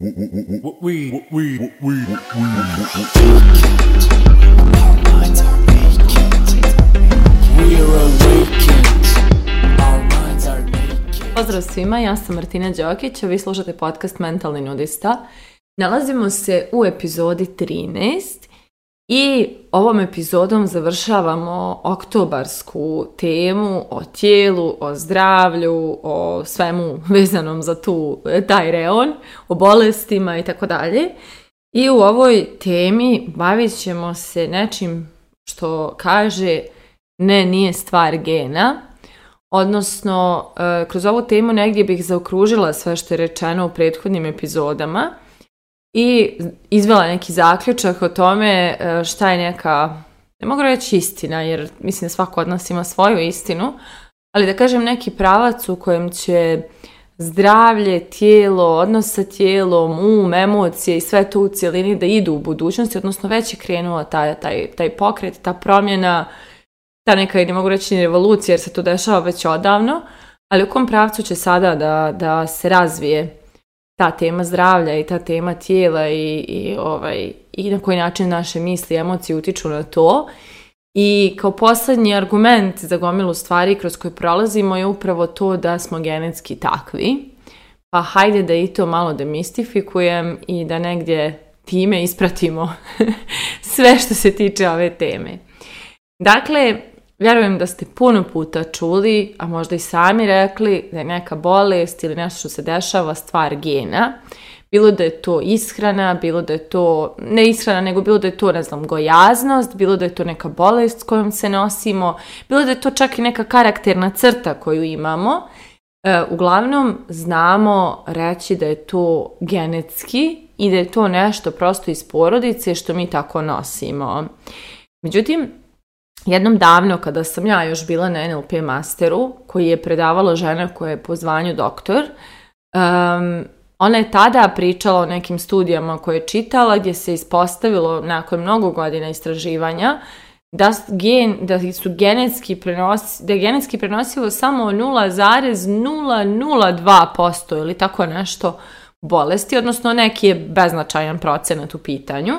Pozdrav svima, ja sam Martina Đokić, a vi slušate podcast Mentalni nudista. Nalazimo se u epizodi 13 i ovom epizodom završavamo oktobarsku temu o tijelu, o zdravlju, o svemu vezanom za tu, taj reon, o bolestima i tako dalje. I u ovoj temi bavit ćemo se nečim što kaže ne, nije stvar gena, odnosno e, kroz ovu temu negdje bih zaokružila sve što je rečeno u prethodnim epizodama – i izvela neki zaključak o tome e, šta je neka, ne mogu reći istina, jer mislim da svako od nas ima svoju istinu, ali da kažem neki pravac u kojem će zdravlje, tijelo, odnos sa tijelom, um, emocije i sve to u cjelini da idu u budućnosti, odnosno već je krenula taj, taj, taj pokret, ta promjena, ta neka, ne mogu reći, revolucija jer se to dešava već odavno, ali u kom pravcu će sada da, da se razvije ta tema zdravlja i ta tema tijela i, i, ovaj, i na koji način naše misli i emocije utiču na to. I kao posljednji argument za gomilu stvari kroz koje prolazimo je upravo to da smo genetski takvi. Pa hajde da i to malo demistifikujem i da negdje time ispratimo sve što se tiče ove teme. Dakle, Vjerujem da ste puno puta čuli, a možda i sami rekli da je neka bolest ili nešto što se dešava stvar gena. Bilo da je to ishrana, bilo da je to, ne ishrana, nego bilo da je to, ne znam, gojaznost, bilo da je to neka bolest s kojom se nosimo, bilo da je to čak i neka karakterna crta koju imamo. E, uglavnom, znamo reći da je to genetski i da je to nešto prosto iz porodice što mi tako nosimo. Međutim, jednom davno kada sam ja još bila na NLP masteru koji je predavala žena koja je po zvanju doktor, ona je tada pričala o nekim studijama koje je čitala gdje se ispostavilo nakon mnogo godina istraživanja da, gen, da su genetski prenosi, da je genetski prenosivo samo 0,002% ili tako nešto bolesti, odnosno neki je beznačajan procenat u pitanju.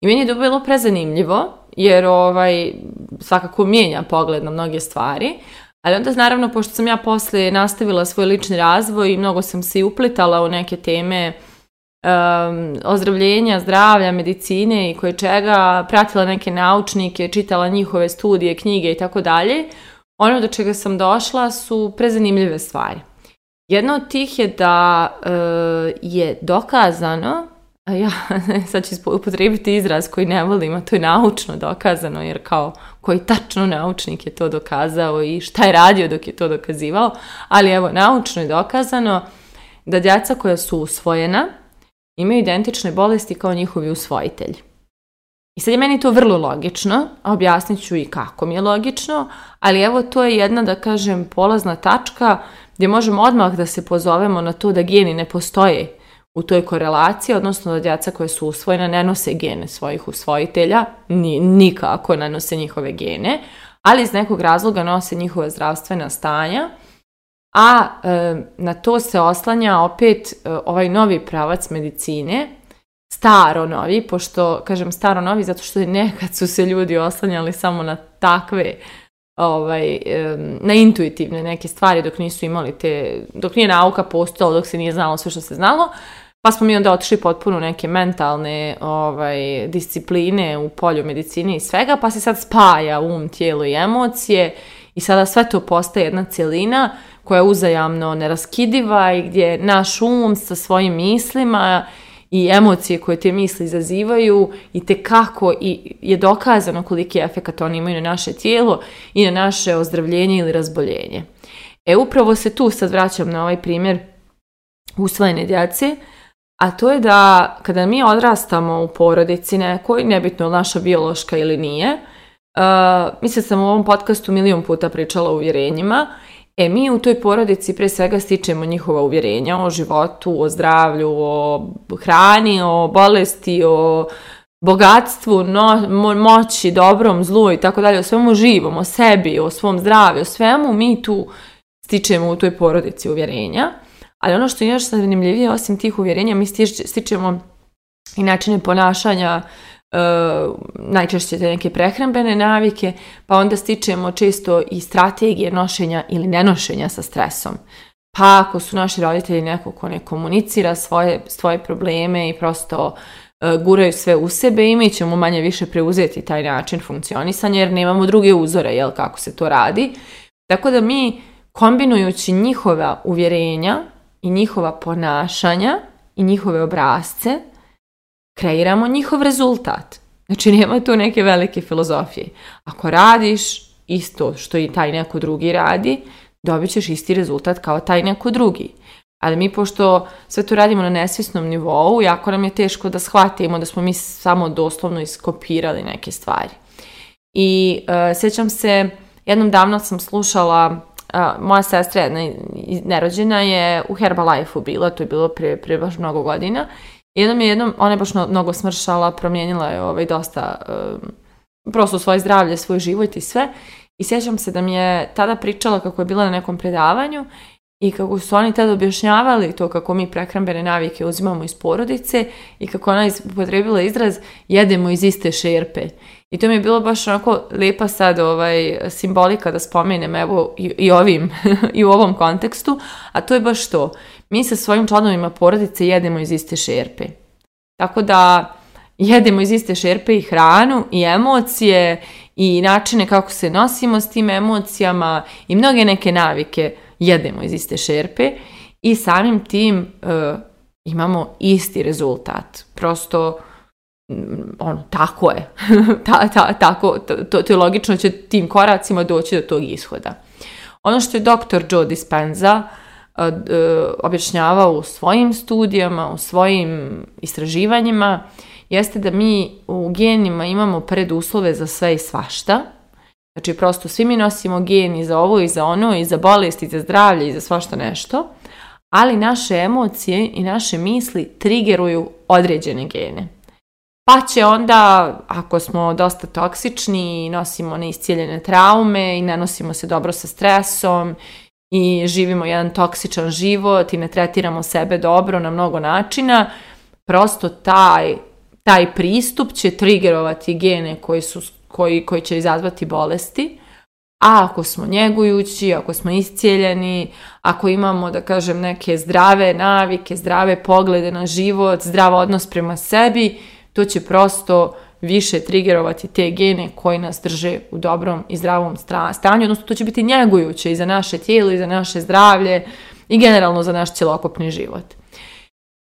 I meni je to bilo prezanimljivo jer ovaj, svakako mijenja pogled na mnoge stvari. Ali onda, naravno, pošto sam ja poslije nastavila svoj lični razvoj i mnogo sam se uplitala u neke teme um, ozdravljenja, zdravlja, medicine i koje čega, pratila neke naučnike, čitala njihove studije, knjige i tako dalje, ono do čega sam došla su prezanimljive stvari. Jedna od tih je da eh, je dokazano ja sad ću upotrijebiti izraz koji ne volim, a to je naučno dokazano, jer kao koji tačno naučnik je to dokazao i šta je radio dok je to dokazivao, ali evo, naučno je dokazano da djeca koja su usvojena imaju identične bolesti kao njihovi usvojitelji. I sad je meni to vrlo logično, a objasnit ću i kako mi je logično, ali evo to je jedna, da kažem, polazna tačka gdje možemo odmah da se pozovemo na to da geni ne postoje u toj korelaciji, odnosno da djeca koje su usvojena ne nose gene svojih usvojitelja, ni, nikako ne nose njihove gene, ali iz nekog razloga nose njihova zdravstvena stanja, a e, na to se oslanja opet e, ovaj novi pravac medicine, staro-novi, pošto kažem staro-novi zato što je nekad su se ljudi oslanjali samo na takve ovaj, e, na intuitivne neke stvari dok nisu imali te, dok nije nauka postojala, dok se nije znalo sve što se znalo, pa smo mi onda otišli potpuno neke mentalne ovaj, discipline u polju medicine i svega, pa se sad spaja um, tijelo i emocije i sada sve to postaje jedna cjelina koja je uzajamno neraskidiva i gdje naš um sa svojim mislima i emocije koje te misli izazivaju i te kako je dokazano koliki efekat oni imaju na naše tijelo i na naše ozdravljenje ili razboljenje. E upravo se tu sad vraćam na ovaj primjer usvojene djece a to je da kada mi odrastamo u porodici nekoj, nebitno je naša biološka ili nije, uh, mislim sam u ovom podcastu milijun puta pričala o uvjerenjima, e mi u toj porodici pre svega stičemo njihova uvjerenja o životu, o zdravlju, o hrani, o bolesti, o bogatstvu, moći, dobrom, zlu i tako dalje, o svemu živom, o sebi, o svom zdravlju, o svemu mi tu stičemo u toj porodici uvjerenja. Ali ono što je još zanimljivije, osim tih uvjerenja, mi stičemo i načine ponašanja, e, najčešće te neke prehrambene navike, pa onda stičemo često i strategije nošenja ili nenošenja sa stresom. Pa ako su naši roditelji neko ko ne komunicira svoje, svoje probleme i prosto e, guraju sve u sebe i mi ćemo manje više preuzeti taj način funkcionisanja jer nemamo druge uzore, jel, kako se to radi. Tako da mi kombinujući njihova uvjerenja i njihova ponašanja i njihove obrazce, kreiramo njihov rezultat. Znači, nema tu neke velike filozofije. Ako radiš isto što i taj neko drugi radi, dobit ćeš isti rezultat kao taj neko drugi. Ali mi pošto sve to radimo na nesvjesnom nivou, jako nam je teško da shvatimo da smo mi samo doslovno iskopirali neke stvari. I e, sjećam se, jednom davno sam slušala moja sestra jedna nerođena je u Herbalife-u bila, to je bilo prije, baš mnogo godina. I jednom je jednom, ona je baš mnogo smršala, promijenila je ovaj, dosta um, prosto svoje zdravlje, svoj život i sve. I sjećam se da mi je tada pričala kako je bila na nekom predavanju i kako su oni tada objašnjavali to kako mi prehrambene navike uzimamo iz porodice i kako ona upotrebila izraz jedemo iz iste šerpe. I to mi je bilo baš onako lijepa sad ovaj, simbolika da spomenem evo i, ovim, i u ovom kontekstu, a to je baš to. Mi sa svojim članovima porodice jedemo iz iste šerpe. Tako da jedemo iz iste šerpe i hranu i emocije i načine kako se nosimo s tim emocijama i mnoge neke navike jedemo iz iste šerpe i samim tim e, imamo isti rezultat. Prosto mm, ono, tako je. ta, ta, tako, to, to je logično će tim koracima doći do tog ishoda. Ono što je doktor Joe Dispenza e, e, objašnjavao u svojim studijama, u svojim istraživanjima, jeste da mi u genima imamo preduslove za sve i svašta, Znači, prosto svi mi nosimo gen i za ovo i za ono i za bolest i za zdravlje i za svašta nešto, ali naše emocije i naše misli trigeruju određene gene. Pa će onda, ako smo dosta toksični i nosimo neiscijeljene traume i nanosimo se dobro sa stresom i živimo jedan toksičan život i ne tretiramo sebe dobro na mnogo načina, prosto taj, taj pristup će trigerovati gene koji su koji, koji će izazvati bolesti. A ako smo njegujući, ako smo iscijeljeni, ako imamo, da kažem, neke zdrave navike, zdrave poglede na život, zdrav odnos prema sebi, to će prosto više trigerovati te gene koji nas drže u dobrom i zdravom stanju, odnosno to će biti njegujuće i za naše tijelo, i za naše zdravlje, i generalno za naš cjelokupni život.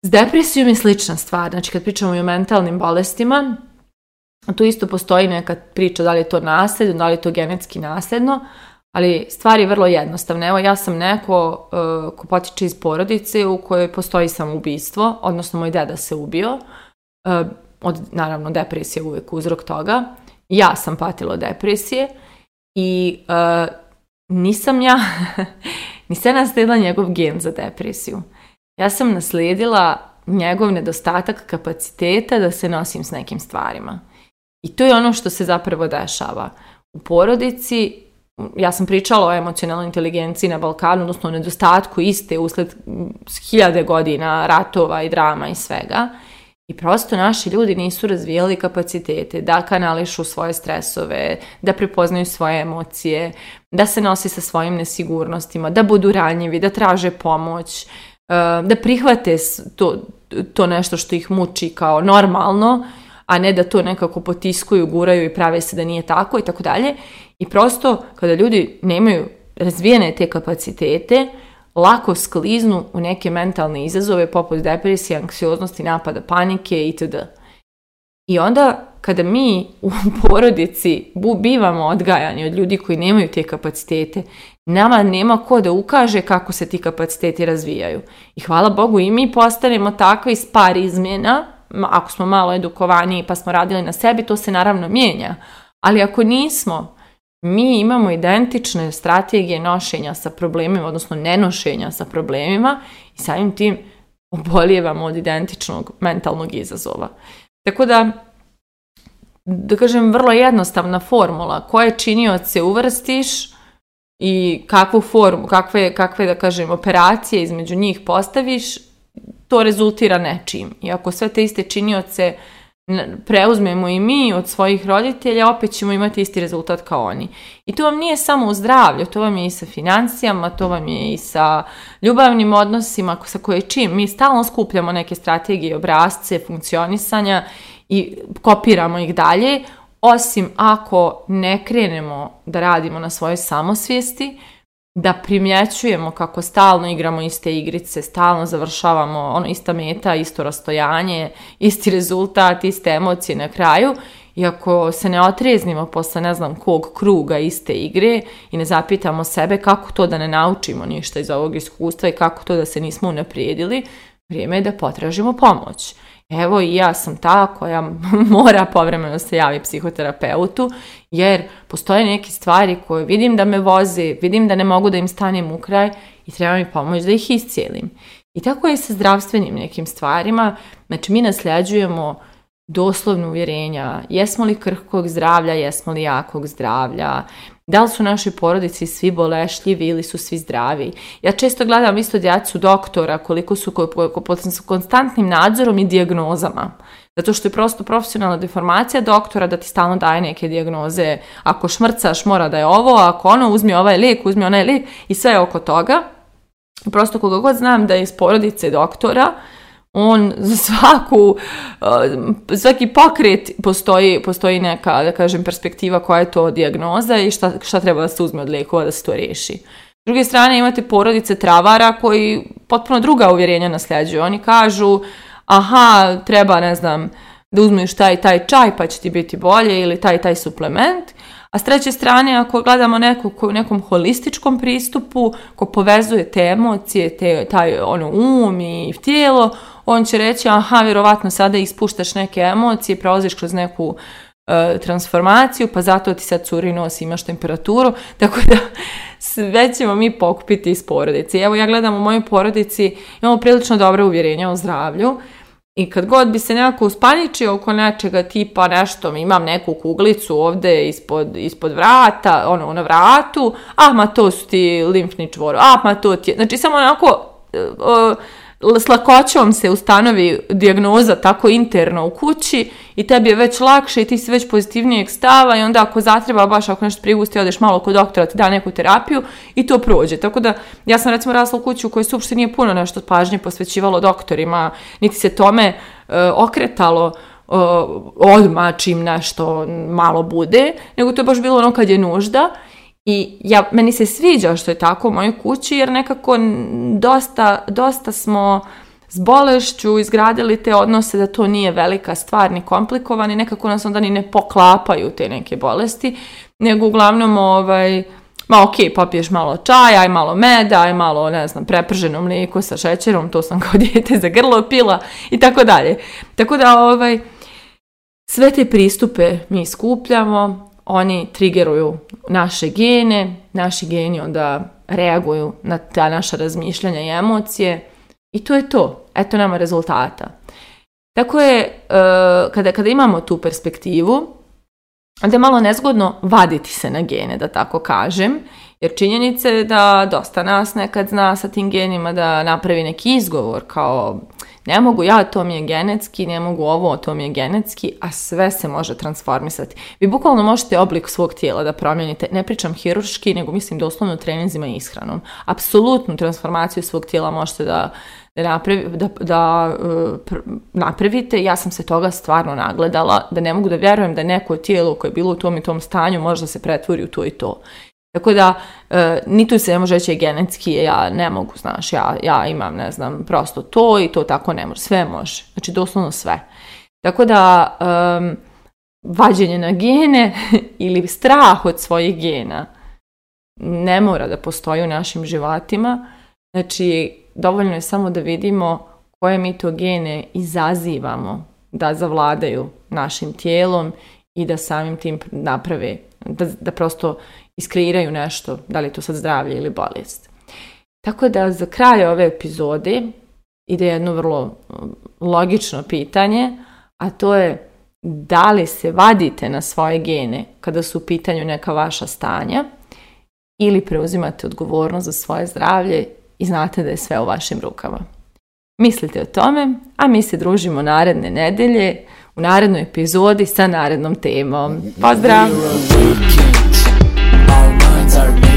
S depresijom je slična stvar, znači kad pričamo i o mentalnim bolestima, tu isto postoji neka priča da li je to nasljedno, da li je to genetski nasljedno, ali stvar je vrlo jednostavna. Evo ja sam neko uh, ko potiče iz porodice u kojoj postoji samoubistvo, odnosno moj deda se ubio. Eh, od, naravno, depresija uvijek uzrok toga. Ja sam patila depresije i eh, nisam ja, nisam naslijedila njegov gen za depresiju. Ja sam naslijedila njegov nedostatak kapaciteta da se nosim s nekim stvarima. I to je ono što se zapravo dešava. U porodici, ja sam pričala o emocionalnoj inteligenciji na Balkanu, odnosno o nedostatku iste usled hiljade godina ratova i drama i svega. I prosto naši ljudi nisu razvijali kapacitete da kanališu svoje stresove, da prepoznaju svoje emocije, da se nosi sa svojim nesigurnostima, da budu ranjivi, da traže pomoć, eh, da prihvate to, to nešto što ih muči kao normalno a ne da to nekako potiskuju, guraju i prave se da nije tako i tako dalje. I prosto kada ljudi nemaju razvijene te kapacitete, lako skliznu u neke mentalne izazove poput depresije, anksioznosti, napada panike itd. I onda kada mi u porodici bivamo odgajani od ljudi koji nemaju te kapacitete, nama nema ko da ukaže kako se ti kapaciteti razvijaju. I hvala Bogu i mi postanemo takvi s par izmjena ako smo malo edukovaniji pa smo radili na sebi, to se naravno mijenja. Ali ako nismo, mi imamo identične strategije nošenja sa problemima, odnosno nenošenja sa problemima i samim tim obolijevamo od identičnog mentalnog izazova. Tako da, da kažem, vrlo jednostavna formula. Koje činioce uvrstiš i kakvu formu, kakve, kakve da kažem, operacije između njih postaviš to rezultira nečim. I ako sve te iste činioce preuzmemo i mi od svojih roditelja, opet ćemo imati isti rezultat kao oni. I to vam nije samo u zdravlju, to vam je i sa financijama, to vam je i sa ljubavnim odnosima, sa koje čim. Mi stalno skupljamo neke strategije, obrazce, funkcionisanja i kopiramo ih dalje, osim ako ne krenemo da radimo na svojoj samosvijesti, da primjećujemo kako stalno igramo iste igrice, stalno završavamo ono ista meta, isto rastojanje, isti rezultat, iste emocije na kraju i ako se ne otreznimo posle ne znam kog kruga iste igre i ne zapitamo sebe kako to da ne naučimo ništa iz ovog iskustva i kako to da se nismo unaprijedili, vrijeme je da potražimo pomoć evo i ja sam ta koja mora povremeno se javi psihoterapeutu, jer postoje neke stvari koje vidim da me vozi, vidim da ne mogu da im stanem u kraj i treba mi pomoć da ih iscijelim. I tako je i sa zdravstvenim nekim stvarima, znači mi nasljeđujemo doslovno uvjerenja, jesmo li krhkog zdravlja, jesmo li jakog zdravlja, da li su naši porodici svi bolešljivi ili su svi zdravi. Ja često gledam isto djecu doktora koliko su pod konstantnim nadzorom i dijagnozama. Zato što je prosto profesionalna deformacija doktora da ti stalno daje neke dijagnoze. Ako šmrcaš mora da je ovo, ako ono uzmi ovaj lijek, uzmi onaj lijek i sve oko toga. Prosto koga god znam da je iz porodice doktora, on za svaku, uh, svaki pokret postoji, postoji neka, da kažem, perspektiva koja je to dijagnoza i šta, šta treba da se uzme od lijekova da se to riješi. S druge strane imate porodice travara koji potpuno druga uvjerenja nasljeđuju. Oni kažu, aha, treba, ne znam, da uzmeš taj taj čaj pa će ti biti bolje ili taj taj suplement. A s treće strane, ako gledamo neko ko u nekom holističkom pristupu, ko povezuje te emocije, te, taj ono, um i tijelo, on će reći aha, vjerovatno sada ispuštaš neke emocije, prolaziš kroz neku e, transformaciju, pa zato ti sad curi nos, imaš temperaturu, tako da sve ćemo mi pokupiti iz porodice. Evo ja gledam u mojoj porodici, imamo prilično dobre uvjerenja o zdravlju i kad god bi se nekako uspaničio oko nečega tipa nešto, imam neku kuglicu ovdje ispod, ispod vrata, ono na vratu, a ma to su ti limfni čvoro, a ma to ti je, znači samo onako... E, s lakoćom se ustanovi dijagnoza tako interno u kući i tebi je već lakše i ti si već pozitivnijeg stava i onda ako zatreba baš ako nešto prigusti odeš malo kod doktora ti da neku terapiju i to prođe. Tako da ja sam recimo rasla u kući u kojoj se uopšte nije puno nešto pažnje posvećivalo doktorima, niti se tome e, okretalo e, odma čim nešto malo bude, nego to je baš bilo ono kad je nužda i ja, meni se sviđa što je tako u mojoj kući jer nekako dosta, dosta smo s bolešću izgradili te odnose da to nije velika stvar ni komplikovan i nekako nas onda ni ne poklapaju te neke bolesti, nego uglavnom ovaj, ma ok, popiješ malo čaja, aj malo meda, aj malo, ne znam, preprženo mlijeko sa šećerom, to sam kao dijete za grlo pila i tako dalje. Tako da, ovaj, sve te pristupe mi skupljamo, oni trigeruju naše gene, naši geni onda reaguju na ta naša razmišljanja i emocije i to je to. Eto nama rezultata. Tako je, e, kada, kada imamo tu perspektivu, onda je malo nezgodno vaditi se na gene, da tako kažem, jer činjenica je da dosta nas nekad zna sa tim genima da napravi neki izgovor, kao ne mogu ja, to mi je genetski, ne mogu ovo, to mi je genetski, a sve se može transformisati. Vi bukvalno možete oblik svog tijela da promijenite. Ne pričam hiruški, nego mislim doslovno treninzima i ishranom. Apsolutnu transformaciju svog tijela možete da, da, napravi, da, da e, napravite. Ja sam se toga stvarno nagledala, da ne mogu da vjerujem da neko tijelo koje je bilo u tom i tom stanju možda se pretvori u to i to. Tako da, e, ni tu se ne može reći genetski, ja ne mogu, znaš, ja, ja imam, ne znam, prosto to i to tako ne može. Sve može. Znači, doslovno sve. Tako da, vađenje na gene ili strah od svojih gena ne mora da postoji u našim životima. Znači, dovoljno je samo da vidimo koje mi to gene izazivamo da zavladaju našim tijelom i da samim tim naprave, da, da prosto iskreiraju nešto, da li je to sad zdravlje ili bolest. Tako da za kraj ove epizode ide jedno vrlo um, logično pitanje, a to je da li se vadite na svoje gene kada su u pitanju neka vaša stanja ili preuzimate odgovornost za svoje zdravlje i znate da je sve u vašim rukama. Mislite o tome, a mi se družimo naredne nedelje u narednoj epizodi sa narednom temom. Pozdrav! Sir